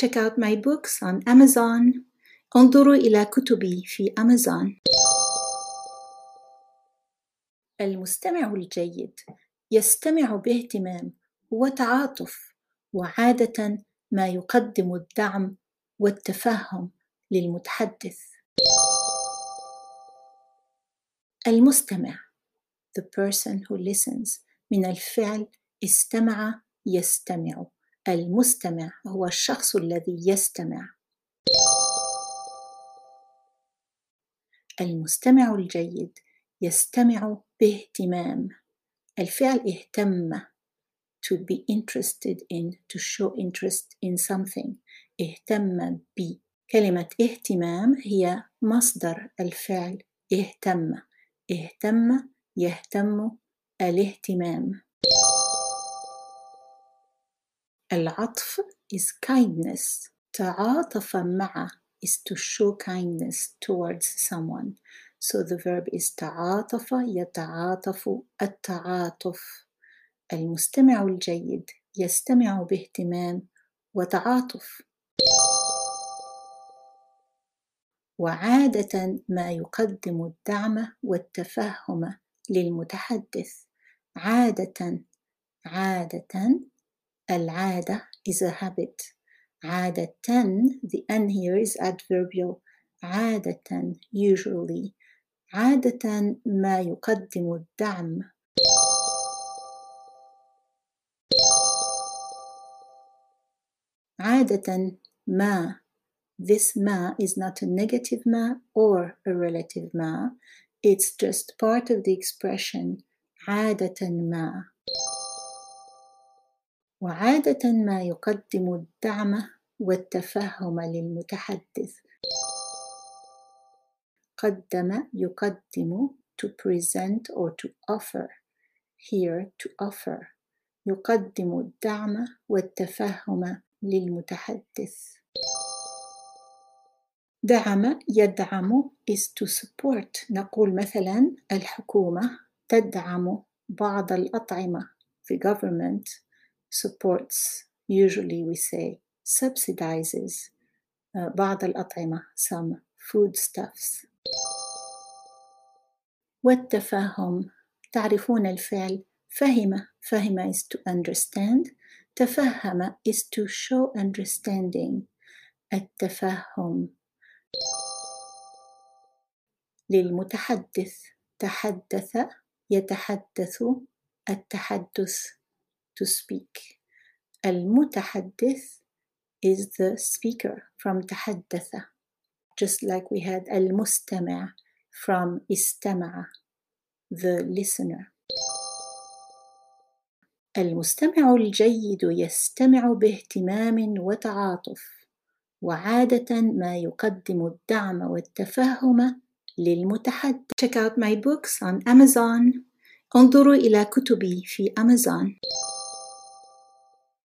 Check out my books on Amazon. انظروا إلى كتبي في أمازون. المستمع الجيد يستمع باهتمام وتعاطف وعادة ما يقدم الدعم والتفهم للمتحدث. المستمع the person who listens من الفعل استمع يستمع المستمع هو الشخص الذي يستمع. المستمع الجيد يستمع باهتمام. الفعل اهتم to be interested in to show interest in something. اهتم ب. كلمة اهتمام هي مصدر الفعل اهتم. اهتم يهتم الاهتمام. العطف is kindness. تعاطف مع is to show kindness towards someone. So the verb is تعاطف يتعاطف التعاطف. المستمع الجيد يستمع باهتمام وتعاطف. وعادة ما يقدم الدعم والتفهم للمتحدث. عادة عادة العادة is a habit عادة the n here is adverbial عادة usually عادة ما يقدم الدعم عادة ما this ma is not a negative ma or a relative ma it's just part of the expression عادة ما وعادة ما يقدم الدعم والتفهم للمتحدث. قدم يقدم to present or to offer. Here to offer. يقدم الدعم والتفهم للمتحدث. دعم يدعم is to support. نقول مثلا الحكومة تدعم بعض الأطعمة the government supports usually we say subsidizes uh, بعض الأطعمة some foodstuffs والتفهم تعرفون الفعل فهم فهم is to understand تفهم is to show understanding التفهم للمتحدث تحدث يتحدث التحدث To speak. المتحدث is the speaker from تحدث. Just like we had المستمع from استمع. The listener. المستمع الجيد يستمع باهتمام وتعاطف. وعادة ما يقدم الدعم والتفهم للمتحدث. Check out my books on Amazon. انظروا إلى كتبي في أمازون